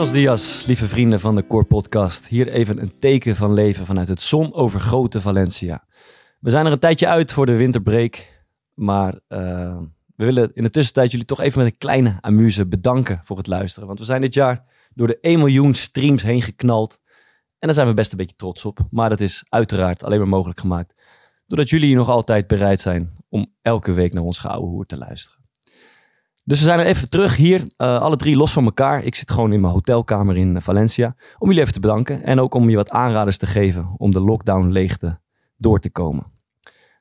Buenos dias, lieve vrienden van de Core Podcast. Hier even een teken van leven vanuit het zonovergoten Valencia. We zijn er een tijdje uit voor de winterbreak, maar uh, we willen in de tussentijd jullie toch even met een kleine amuse bedanken voor het luisteren. Want we zijn dit jaar door de 1 miljoen streams heen geknald. En daar zijn we best een beetje trots op. Maar dat is uiteraard alleen maar mogelijk gemaakt doordat jullie nog altijd bereid zijn om elke week naar ons gouden hoer te luisteren. Dus we zijn er even terug hier, uh, alle drie los van elkaar. Ik zit gewoon in mijn hotelkamer in Valencia. Om jullie even te bedanken en ook om je wat aanraders te geven om de lockdown leegte door te komen.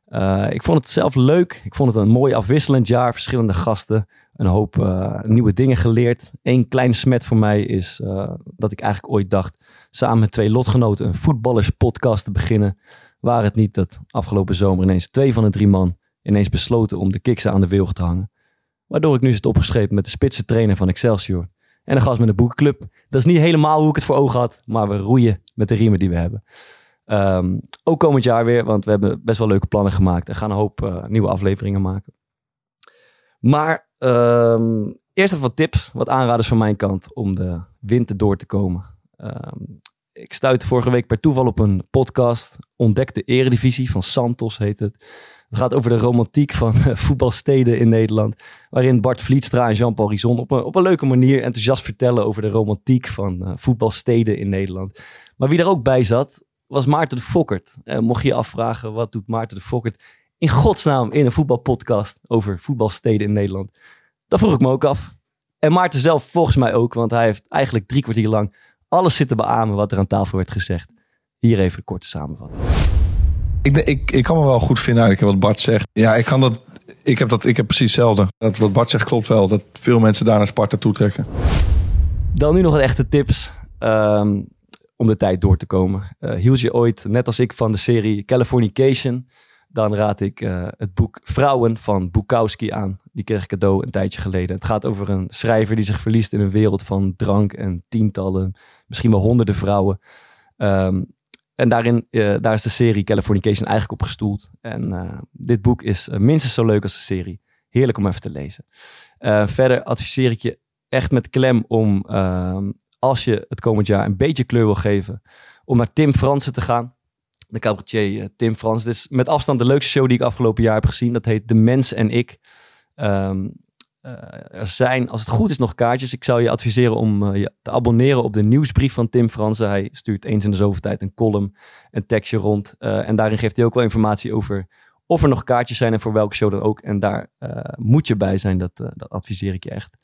Uh, ik vond het zelf leuk. Ik vond het een mooi afwisselend jaar. Verschillende gasten. Een hoop uh, nieuwe dingen geleerd. Eén klein smet voor mij is dat ik eigenlijk ooit dacht... samen met twee lotgenoten een voetballerspodcast te beginnen. Waar het niet dat afgelopen zomer ineens twee van de drie man... ineens besloten om de kiksen aan de wilg te hangen. Waardoor ik nu zit opgeschreven met de spitse trainer van Excelsior. En een gast met een boekenclub. Dat is niet helemaal hoe ik het voor ogen had. Maar we roeien met de riemen die we hebben. Um, ook komend jaar weer. Want we hebben best wel leuke plannen gemaakt. En gaan een hoop uh, nieuwe afleveringen maken. Maar um, eerst even wat tips. Wat aanraders van mijn kant. Om de winter door te komen. Um, ik stuitte vorige week per toeval op een podcast. Ontdek de eredivisie van Santos heet het. Het gaat over de romantiek van uh, voetbalsteden in Nederland. Waarin Bart Vlietstra en Jean-Paul Rison op een, op een leuke manier enthousiast vertellen over de romantiek van uh, voetbalsteden in Nederland. Maar wie er ook bij zat, was Maarten de Fokkert. Uh, mocht je je afvragen, wat doet Maarten de Fokkert in godsnaam in een voetbalpodcast over voetbalsteden in Nederland? Dat vroeg ik me ook af. En Maarten zelf volgens mij ook, want hij heeft eigenlijk drie kwartier lang alles zitten beamen wat er aan tafel werd gezegd. Hier even een korte samenvatting. Ik, ik, ik kan me wel goed vinden eigenlijk wat Bart zegt. Ja, ik kan dat. Ik heb, dat, ik heb precies hetzelfde. Dat wat Bart zegt klopt wel. Dat veel mensen daar naar Sparta toetrekken. Dan nu nog wat echte tips. Um, om de tijd door te komen. Uh, hield je ooit, net als ik, van de serie Californication? Dan raad ik uh, het boek Vrouwen van Bukowski aan. Die kreeg ik cadeau een tijdje geleden. Het gaat over een schrijver die zich verliest in een wereld van drank en tientallen, misschien wel honderden vrouwen. Um, en daarin, uh, daar is de serie Californication eigenlijk op gestoeld. En uh, dit boek is uh, minstens zo leuk als de serie. Heerlijk om even te lezen. verder adviseer ik je echt met klem om, ehm, als je het komend jaar een beetje kleur wil geven, om naar Tim Fransen te gaan. De cabaretier Tim Frans. Dit is met afstand de leukste show die ik afgelopen jaar heb gezien. Dat heet De Mens en Ik. Um, uh, er zijn, als het goed is, nog kaartjes. Ik zou je adviseren om uh, je te abonneren op de nieuwsbrief van Tim Fransen. Hij stuurt eens in de zoveel tijd een column, een tekstje rond. Uh, en daarin geeft hij ook wel informatie over of er nog kaartjes zijn en voor welke show dan ook. En daar moet je bij zijn, dat, dat adviseer ik je echt.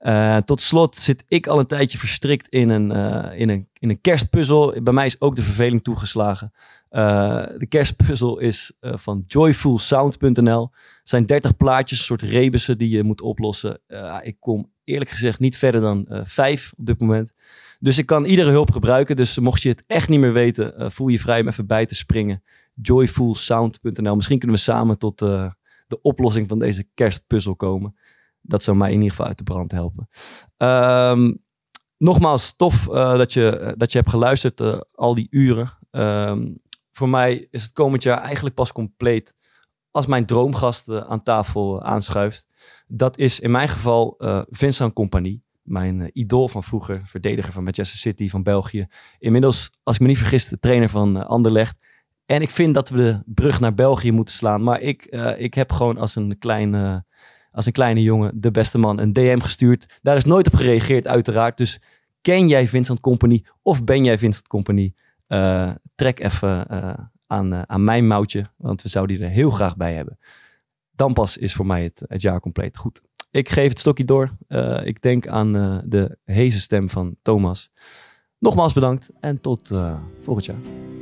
Uh, tot slot zit ik al een tijdje verstrikt in een, in een, in een kerstpuzzel. Bij mij is ook de verveling toegeslagen. De kerstpuzzel is van joyfulsound.nl. Zijn 30 plaatjes, een soort rebussen die je moet oplossen. ik kom eerlijk gezegd niet verder dan vijf op dit moment. Dus ik kan iedere hulp gebruiken. Dus mocht je het echt niet meer weten, voel je vrij om even bij te springen. Joyfulsound.nl. Misschien kunnen we samen tot de oplossing van deze kerstpuzzel komen dat zou mij in ieder geval uit de brand helpen. Um, nogmaals, tof uh, dat, je, dat je hebt geluisterd al die uren. Um, voor mij is het komend jaar eigenlijk pas compleet als mijn droomgast aan tafel aanschuift. Dat is in mijn geval Vincent Compagnie. Mijn idool van vroeger, verdediger van Manchester City van België. Inmiddels, als ik me niet vergis, de trainer van Anderlecht. En ik vind dat we de brug naar België moeten slaan. Maar ik, ik heb gewoon als een klein als een kleine jongen, de beste man, een DM gestuurd. Daar is nooit op gereageerd, uiteraard. Dus ken jij Vincent Company of ben jij Vincent Company? Uh, trek even uh, aan, aan mijn mouwtje, want we zouden die er heel graag bij hebben. Dan pas is voor mij het, het jaar compleet goed. Ik geef het stokje door. ik denk aan de heese stem van Thomas. Nogmaals bedankt en tot volgend jaar.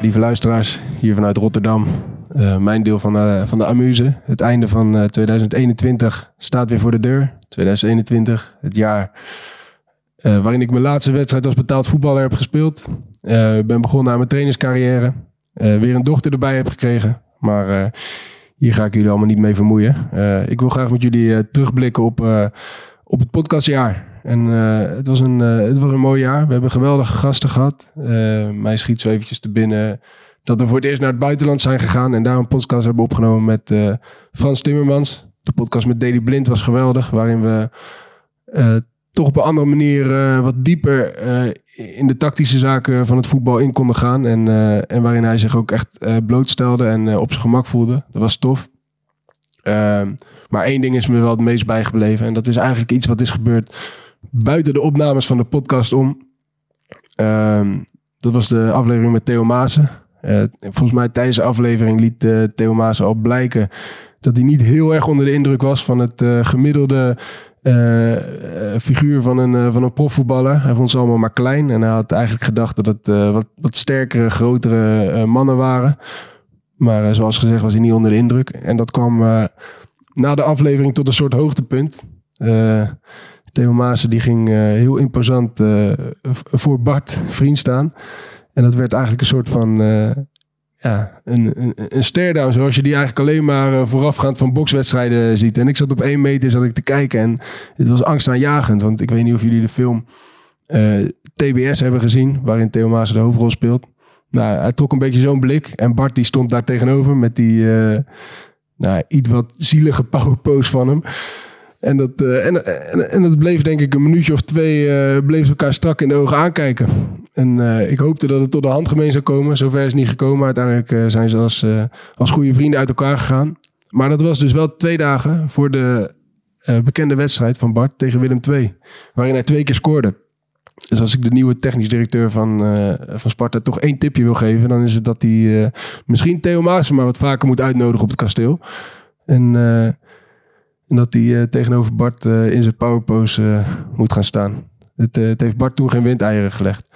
Lieve luisteraars, hier vanuit Rotterdam. Uh, mijn deel van de, van de Amuse. Het einde van uh, 2021 staat weer voor de deur. 2021, het jaar uh, waarin ik mijn laatste wedstrijd als betaald voetballer heb gespeeld. Ben begonnen aan mijn trainerscarrière. weer een dochter erbij heb gekregen. Maar hier ga ik jullie allemaal niet mee vermoeien. ik wil graag met jullie terugblikken op, op het podcastjaar. En uh, het, was een, uh, het was een mooi jaar. We hebben geweldige gasten gehad. Uh, mij schiet zo eventjes te binnen dat we voor het eerst naar het buitenland zijn gegaan. En daar een podcast hebben opgenomen met eh, Frans Timmermans. De podcast met Daily Blind was geweldig. Waarin we eh, toch op een andere manier eh, wat dieper eh, in de tactische zaken van het voetbal in konden gaan. En, eh, en waarin hij zich ook echt eh, blootstelde en eh, op zijn gemak voelde. Dat was tof. Ehm, maar één ding is me wel het meest bijgebleven. En dat is eigenlijk iets wat is gebeurd buiten de opnames van de podcast om. Ehm, dat was de aflevering met Theo Maassen. Eh, volgens mij tijdens de aflevering liet eh, Theo Maassen al blijken dat hij niet heel erg onder de indruk was van het eh, gemiddelde figuur van een, van een profvoetballer. Hij vond ze allemaal maar klein en hij had eigenlijk gedacht dat het wat, wat sterkere, grotere mannen waren. Maar zoals gezegd was hij niet onder de indruk. En dat kwam na de aflevering tot een soort hoogtepunt. Theo Maassen die ging eh, heel imposant eh, voor Bart vriend staan. En dat werd eigenlijk een soort van eh, ja, een, een, een stare-down. Zoals je die eigenlijk alleen maar voorafgaand van bokswedstrijden ziet. En ik zat op één meter zat ik te kijken en het was angstaanjagend. Want ik weet niet of jullie de film TBS hebben gezien. Waarin Theo Maassen de hoofdrol speelt. Nou, hij trok een beetje zo'n blik. En Bart die stond daar tegenover met die nou, iets wat zielige powerpose van hem. En dat, eh, en, en, en dat bleef denk ik een minuutje of twee, eh bleef elkaar strak in de ogen aankijken. En eh, ik hoopte dat het tot de handgemeen zou komen. Zover is het niet gekomen. Uiteindelijk zijn ze als, als goede vrienden uit elkaar gegaan. Maar dat was dus wel twee dagen voor de bekende wedstrijd van Bart tegen Willem II. Waarin hij twee keer scoorde. Dus als ik de nieuwe technisch directeur van, van Sparta toch één tipje wil geven... dan is het dat hij misschien Theo maar wat vaker moet uitnodigen op het kasteel. En... en dat hij eh, tegenover Bart eh, in zijn powerpose eh, moet gaan staan. Het, het heeft Bart toen geen windeieren gelegd.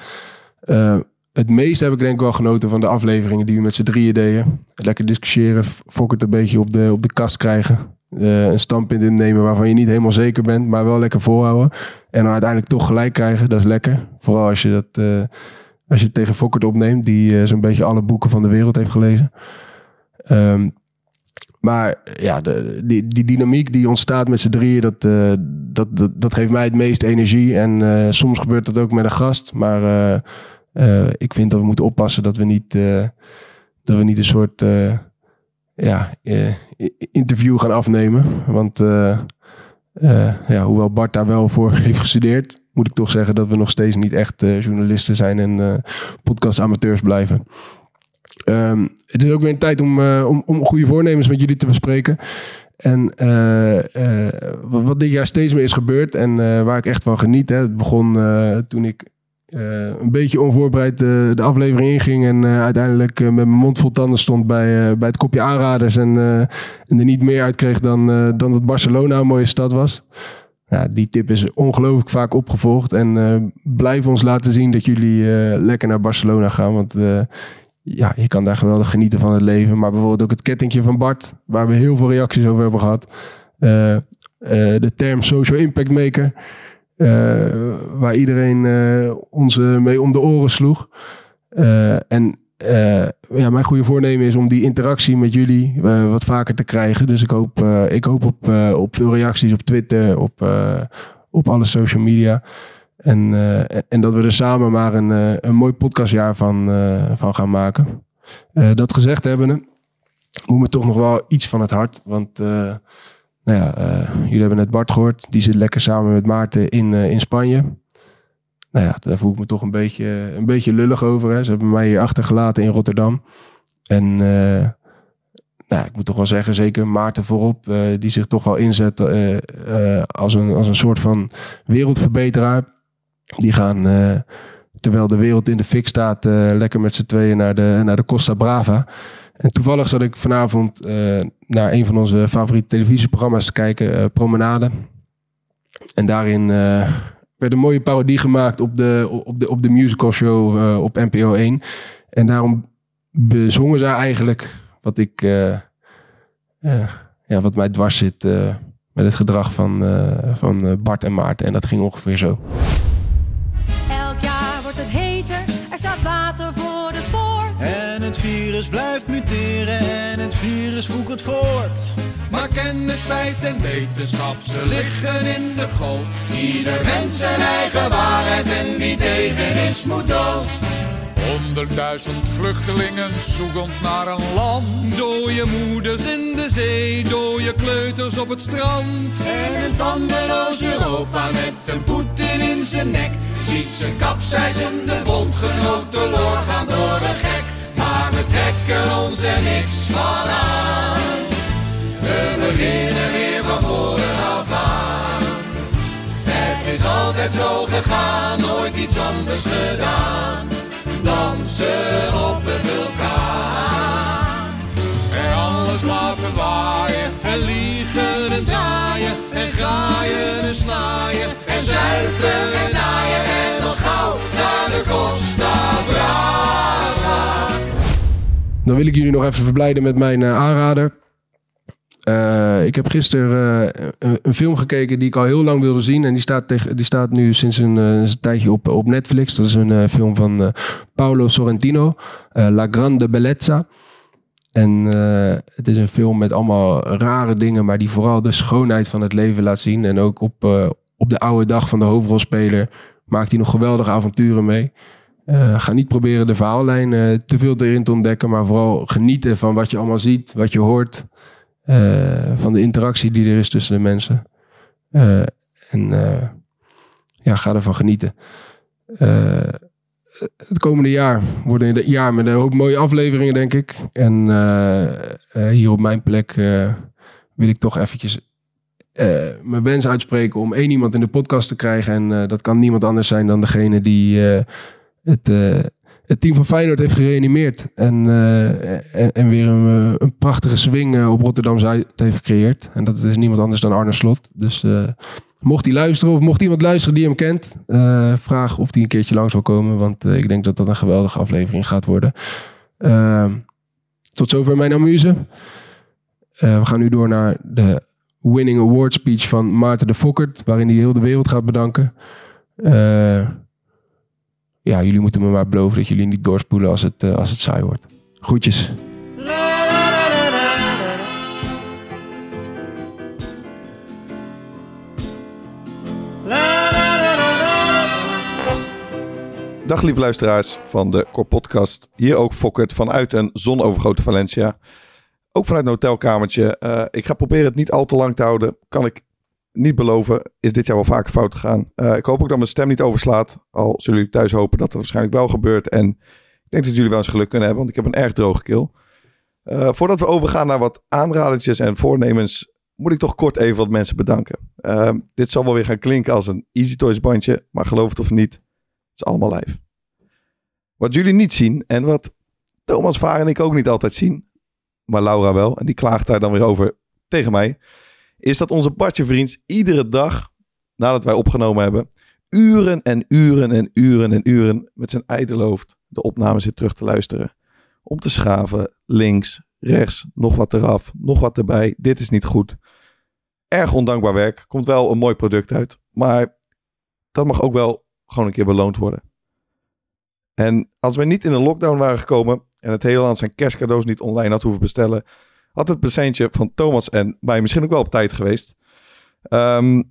Het meeste heb ik denk ik wel genoten van de afleveringen die we met z'n drieën deden. Lekker discussiëren, Fokkert een beetje op de, op de kast krijgen. Eh, een standpunt innemen waarvan je niet helemaal zeker bent, maar wel lekker volhouden. En dan uiteindelijk toch gelijk krijgen, dat is lekker. Vooral als je, dat, als je het tegen Fokkert opneemt, die zo'n beetje alle boeken van de wereld heeft gelezen. Ehm, maar ja, de, die, dynamiek die ontstaat met z'n drieën, dat, eh, dat, dat, dat geeft mij het meeste energie. En eh, soms gebeurt dat ook met een gast. Maar eh, eh, ik vind dat we moeten oppassen dat we niet, eh, dat we niet een soort eh, ja, eh, interview gaan afnemen. Want eh, eh, ja, hoewel Bart daar wel voor heeft gestudeerd, moet ik toch zeggen dat we nog steeds niet echt eh, journalisten zijn en eh podcastamateurs blijven. Ehm, het is ook weer een tijd om, eh, om, om goede voornemens met jullie te bespreken. En eh, eh, wat dit jaar steeds meer is gebeurd en waar ik echt van geniet. Hè. Het begon toen ik een beetje onvoorbereid de aflevering inging. En uiteindelijk met mijn mond vol tanden stond bij, bij het kopje aanraders. En, en er niet meer uitkreeg dan, eh, dan dat Barcelona een mooie stad was. Ja, die tip is ongelooflijk vaak opgevolgd. En blijf ons laten zien dat jullie lekker naar Barcelona gaan. Want ja, je kan daar geweldig genieten van het leven. Maar bijvoorbeeld ook het kettingje van Bart, waar we heel veel reacties over hebben gehad. Eh, eh, de term social impact maker, eh, waar iedereen ons mee om de oren sloeg. En ja, mijn goede voornemen is om die interactie met jullie wat vaker te krijgen. Dus ik hoop, ik hoop op, op veel reacties op Twitter, op, op alle social media. En, eh, en dat we er samen maar een, eh, een mooi podcastjaar van, eh, van gaan maken. Dat gezegd hebbende, moet me toch nog wel iets van het hart. Want nou ja, jullie hebben net Bart gehoord. Die zit lekker samen met Maarten in, in Spanje. Nou ja, daar voel ik me toch een beetje, een beetje lullig over. Hè. Ze hebben mij hier achtergelaten in Rotterdam. En nou, ik moet toch wel zeggen, zeker Maarten voorop, die zich toch wel inzet als, een, als een soort van wereldverbeteraar. Die gaan, eh, terwijl de wereld in de fik staat, eh, lekker met z'n tweeën naar de, naar de Costa Brava. En toevallig zat ik vanavond eh, naar een van onze favoriete televisieprogramma's te kijken, Promenade. En daarin werd een mooie parodie gemaakt op de, op de, op de musical show op NPO 1. En daarom bezongen zij eigenlijk wat ik, ja, wat mij dwars zit met het gedrag van, van Bart en Maarten. En dat ging ongeveer zo. Virus blijft muteren en het virus voert voort. Maar kennis, feit en wetenschap, ze liggen in de goot. Ieder mens zijn eigen waarheid en wie tegen is moet dood. Honderdduizend vluchtelingen zoekend naar een land. Dode moeders in de zee, dode kleuters op het strand. En een tandeloos Europa met een Poetin in zijn nek. Ziet zijn kapseizende bondgenoot teloor gaan door ons niks van aan. We beginnen weer van voren af aan. Het is altijd zo gegaan, nooit iets anders gedaan. Dansen op een vulkaan. En alles laten waaien. En liegen en draaien. En graaien en snaaien. En zuipen en naaien en nog gauw naar de Costa Brava. Dan wil ik jullie nog even verblijden met mijn eh, aanrader. Eh, ik heb gisteren eh, een, film gekeken die ik al heel lang wilde zien. En die staat, die staat nu sinds een, tijdje op, op Netflix. Dat is een film van Paolo Sorrentino. La Grande Bellezza. En het is een film met allemaal rare dingen. Maar die vooral de schoonheid van het leven laat zien. En ook op, op de oude dag van de hoofdrolspeler maakt hij nog geweldige avonturen mee. Eh, ga niet proberen de verhaallijn eh, te veel erin te ontdekken, maar vooral genieten van wat je allemaal ziet, wat je hoort, eh, van de interactie die er is tussen de mensen. En ja, ga ervan genieten. Het komende jaar wordt een jaar met een hoop mooie afleveringen, denk ik. En hier op mijn plek wil ik toch eventjes mijn wens uitspreken om één iemand in de podcast te krijgen. En dat kan niemand anders zijn dan degene die het, eh, het team van Feyenoord heeft gereanimeerd. En, eh, en, en weer een, eh, een prachtige swing op Rotterdam Zuid heeft gecreëerd. En dat is niemand anders dan Arne Slot. Dus mocht hij luisteren of mocht iemand luisteren die hem kent, vraag of hij een keertje langs wil komen. Want ik denk dat dat een geweldige aflevering gaat worden. Eh, tot zover mijn amuse. We gaan nu door naar de winning award speech van Maarten de Fokkert, waarin hij heel de wereld gaat bedanken. Eh, ja, jullie moeten me maar beloven dat jullie niet doorspoelen als het, eh, als het saai wordt. Groetjes. Dag lieve luisteraars van de Core Podcast. Hier ook Fokkert vanuit een zonovergoten Valencia. Ook vanuit een hotelkamertje. Eh, ik ga proberen het niet al te lang te houden. Kan ik niet beloven. Is dit jaar wel vaker fout gegaan. Eh, ik hoop ook dat mijn stem niet overslaat. Al zullen jullie thuis hopen dat dat waarschijnlijk wel gebeurt. En ik denk dat jullie wel eens geluk kunnen hebben. Want ik heb een erg droge keel. Eh, voordat we overgaan naar wat aanradertjes en voornemens. Moet ik toch kort even wat mensen bedanken. Eh, dit zal wel weer gaan klinken als een Easy Toys bandje. Maar geloof het of niet. Het is allemaal live. Wat jullie niet zien en wat Thomas Vaar en ik ook niet altijd zien, maar Laura wel, en die klaagt daar dan weer over tegen mij, is dat onze Bartje vriends iedere dag, nadat wij opgenomen hebben, uren en uren en uren en uren met zijn ijdele hoofd de opname zit terug te luisteren. Om te schaven, links, rechts, nog wat eraf, nog wat erbij. Dit is niet goed. Erg ondankbaar werk. Komt wel een mooi product uit. Maar dat mag ook wel gewoon een keer beloond worden. En als wij niet in een lockdown waren gekomen en het hele land zijn kerstcadeaus niet online had hoeven bestellen, had het presentje van Thomas en mij misschien ook wel op tijd geweest. Ehm,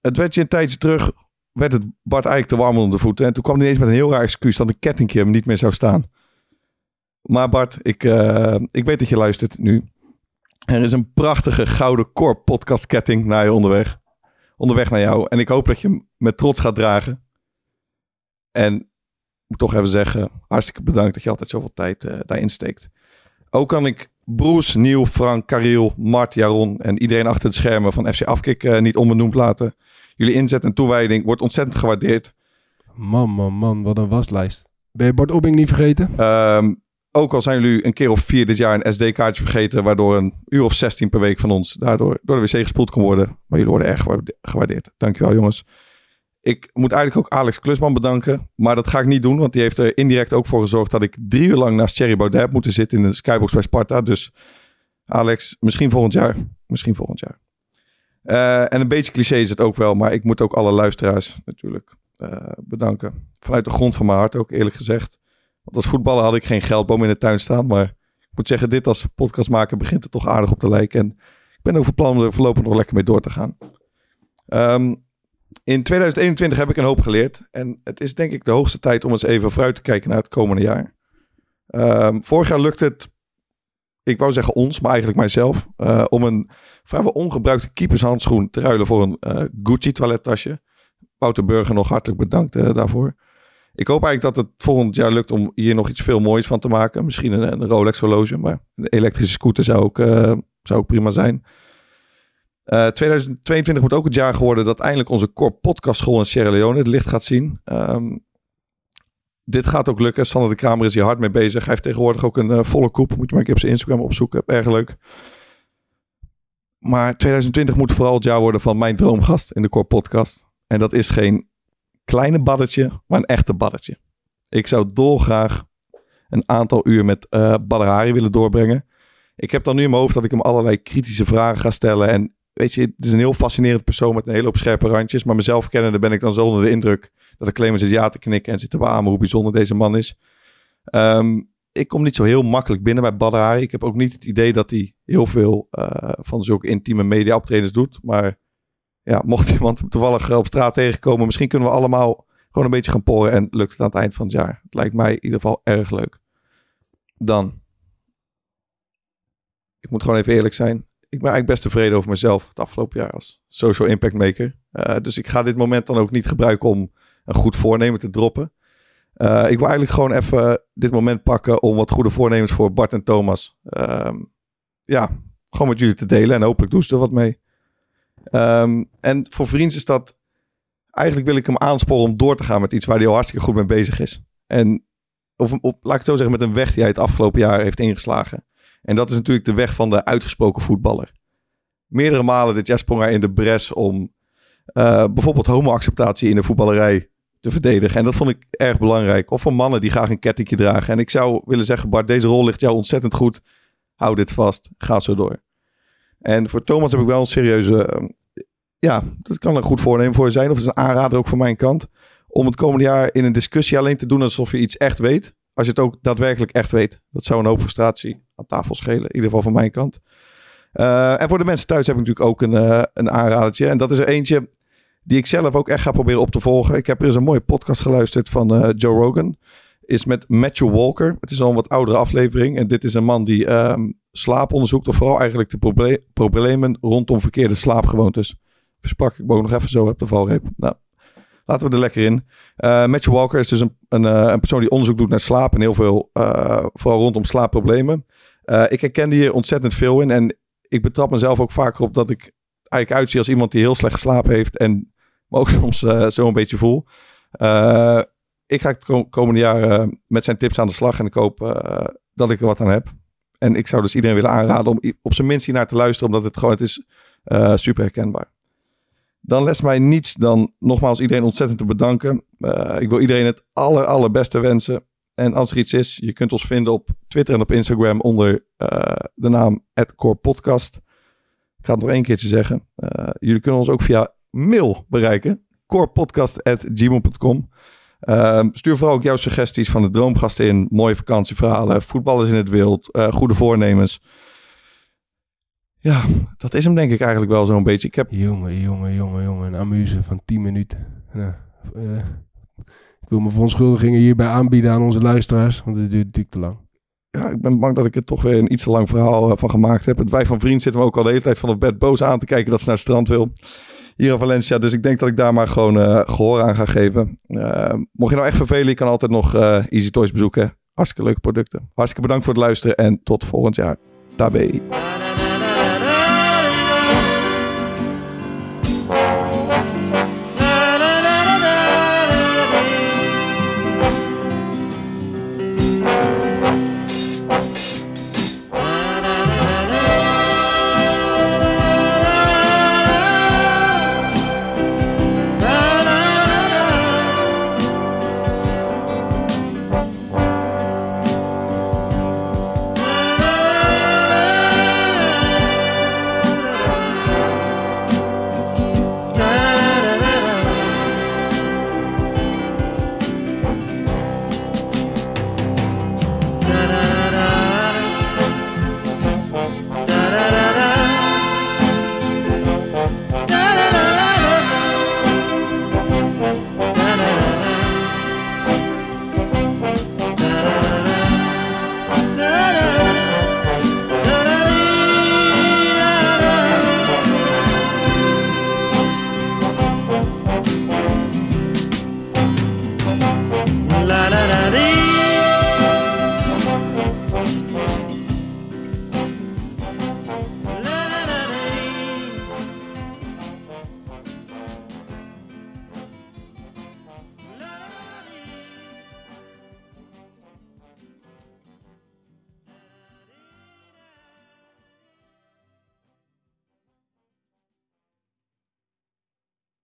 het werd je een tijdje terug, werd het Bart eigenlijk te warm onder de voeten. En toen kwam hij ineens met een heel raar excuus dat een kettingje hem niet meer zou staan. Maar Bart, ik, eh, ik weet dat je luistert nu. Er is een prachtige gouden core podcast ketting naar je onderweg. Onderweg naar jou. En ik hoop dat je hem met trots gaat dragen. En ik moet toch even zeggen, hartstikke bedankt dat je altijd zoveel tijd eh, daarin steekt. Ook kan ik Broes, Nieuw, Frank, Kariel, Mart, Jaron en iedereen achter het schermen van FC Afkik eh, niet onbenoemd laten. Jullie inzet en toewijding wordt ontzettend gewaardeerd. Man, man, man, wat een waslijst. Ben je Bart Obbing niet vergeten? Ehm, ook al zijn jullie een keer of vier dit jaar een SD-kaartje vergeten, waardoor een uur of 16 per week van ons daardoor door de wc gespoeld kan worden. Maar jullie worden erg gewaarde- gewaardeerd. Dankjewel jongens. Ik moet eigenlijk ook Alex Klusman bedanken, maar dat ga ik niet doen, want die heeft er indirect ook voor gezorgd dat ik drie uur lang naast Thierry Baudet heb moeten zitten in de skybox bij Sparta. Dus Alex, misschien volgend jaar. Misschien volgend jaar. Eh, en een beetje cliché is het ook wel, maar ik moet ook alle luisteraars natuurlijk eh, bedanken. Vanuit de grond van mijn hart ook, eerlijk gezegd. Want als voetballer had ik geen geldboom in de tuin staan. Maar ik moet zeggen, dit als podcastmaker begint er toch aardig op te lijken. En ik ben over plan om er voorlopig nog lekker mee door te gaan. Ehm, in 2021 heb ik een hoop geleerd. En het is denk ik de hoogste tijd om eens even vooruit te kijken naar het komende jaar. Ehm, vorig jaar lukte het, ik wou zeggen ons, maar eigenlijk mijzelf, eh, om een vrijwel ongebruikte keepershandschoen te ruilen voor een eh, Gucci toilettasje. Wouter Burger nog hartelijk bedankt eh, daarvoor. Ik hoop eigenlijk dat het volgend jaar lukt om hier nog iets veel moois van te maken. Misschien een, Rolex horloge, maar een elektrische scooter zou ook, zou ook prima zijn. Eh, 2022 moet ook het jaar geworden dat eindelijk onze core podcast school in Sierra Leone het licht gaat zien. Ehm, dit gaat ook lukken. Sander de Kramer is hier hard mee bezig. Hij heeft tegenwoordig ook een eh, volle koep. Moet je maar een op zijn Instagram opzoeken. Erg leuk. Maar 2020 moet vooral het jaar worden van mijn droomgast in de core podcast. En dat is geen kleine baddetje, maar een echte baddetje. Ik zou dolgraag een aantal uur met eh Hari willen doorbrengen. Ik heb dan nu in mijn hoofd dat ik hem allerlei kritische vragen ga stellen. En weet je, het is een heel fascinerend persoon met een hele hoop scherpe randjes. Maar mezelf kennende ben ik dan zo onder de indruk dat ik alleen maar zit ja te knikken en zit te beamen hoe bijzonder deze man is. Ehm, ik kom niet zo heel makkelijk binnen bij Badr. Ik heb ook niet het idee dat hij heel veel eh, van zulke intieme media optredens doet. Maar ja, mocht iemand toevallig op straat tegenkomen, misschien kunnen we allemaal gewoon een beetje gaan poren en lukt het aan het eind van het jaar. Het lijkt mij in ieder geval erg leuk. Dan. Ik moet gewoon even eerlijk zijn. Ik ben eigenlijk best tevreden over mezelf het afgelopen jaar als social impact maker. Eh, dus ik ga dit moment dan ook niet gebruiken om een goed voornemen te droppen. Eh, ik wil eigenlijk gewoon even dit moment pakken om wat goede voornemens voor Bart en Thomas. ehm, ja, gewoon met jullie te delen. En hopelijk doen ze er wat mee. Ehm, en voor Vriends is dat... Eigenlijk wil ik hem aansporen om door te gaan met iets waar hij al hartstikke goed mee bezig is. En of laat ik het zo zeggen, met een weg die hij het afgelopen jaar heeft ingeslagen. En dat is natuurlijk de weg van de uitgesproken voetballer. Meerdere malen dit jaar sprong hij in de bres om eh, bijvoorbeeld homoacceptatie in de voetballerij te verdedigen. En dat vond ik erg belangrijk. Of voor mannen die graag een kettingje dragen. En ik zou willen zeggen, Bart, deze rol ligt jou ontzettend goed. Hou dit vast. Ga zo door. En voor Thomas heb ik wel een serieuze... eh, ja, dat kan een goed voornemen voor zijn. Of het is een aanrader ook van mijn kant. Om het komende jaar in een discussie alleen te doen alsof je iets echt weet. Als je het ook daadwerkelijk echt weet. Dat zou een hoop frustratie aan tafel schelen. In ieder geval van mijn kant. Eh, en voor de mensen thuis heb ik natuurlijk ook een, eh, een aanradertje. En dat is er eentje die ik zelf ook echt ga proberen op te volgen. Ik heb er eens een mooie podcast geluisterd van eh, Joe Rogan. Is met Matthew Walker. Het is al een wat oudere aflevering. En dit is een man die ehm, slaap onderzoekt. Of vooral eigenlijk de proble- problemen rondom verkeerde slaapgewoontes. Versprak ik me ook nog even zo op de valreep. Nou, laten we er lekker in. Eh Matthew Walker is dus een, een, eh, een persoon die onderzoek doet naar slaap. En heel veel, eh, vooral rondom slaapproblemen. Ik herkende hier ontzettend veel in. En ik betrap mezelf ook vaker op dat ik eigenlijk uitzie als iemand die heel slecht geslapen heeft. En me ook soms zo een beetje voel. Ik ga het ko- komende jaar met zijn tips aan de slag. En ik hoop dat ik er wat aan heb. En ik zou dus iedereen willen aanraden om op zijn minst hiernaar te luisteren. Omdat het gewoon, het is super herkenbaar. Dan les mij niets dan nogmaals iedereen ontzettend te bedanken. Eh, ik wil iedereen het aller, allerbeste wensen. En als er iets is, je kunt ons vinden op Twitter en op Instagram onder eh, de naam @corepodcast. Ik ga het nog één keertje zeggen. Eh, jullie kunnen ons ook via mail bereiken. corepodcast.gmail.com Ehm, Stuur vooral ook jouw suggesties van de droomgasten in. Mooie vakantieverhalen, voetballers in het wild, goede voornemens. Ja, dat is hem denk ik eigenlijk wel zo'n beetje. Ik heb Jongen, jongen, jongen, jongen. Een amuse van 10 minuten. Nou, eh, ik wil mijn verontschuldigingen hierbij aanbieden aan onze luisteraars. Want het duurt natuurlijk te lang. ja, ik ben bang dat ik er toch weer een iets te lang verhaal eh, van gemaakt heb. Het wij van vriend zitten me ook al de hele tijd van het bed boos aan te kijken dat ze naar het strand wil. Hier in Valencia. Dus ik denk dat ik daar maar gewoon eh, gehoor aan ga geven. Mocht je nou echt vervelen, je kan altijd nog Easy Toys bezoeken. Hartstikke leuke producten. Hartstikke bedankt voor het luisteren en tot volgend jaar. Tabé. Na,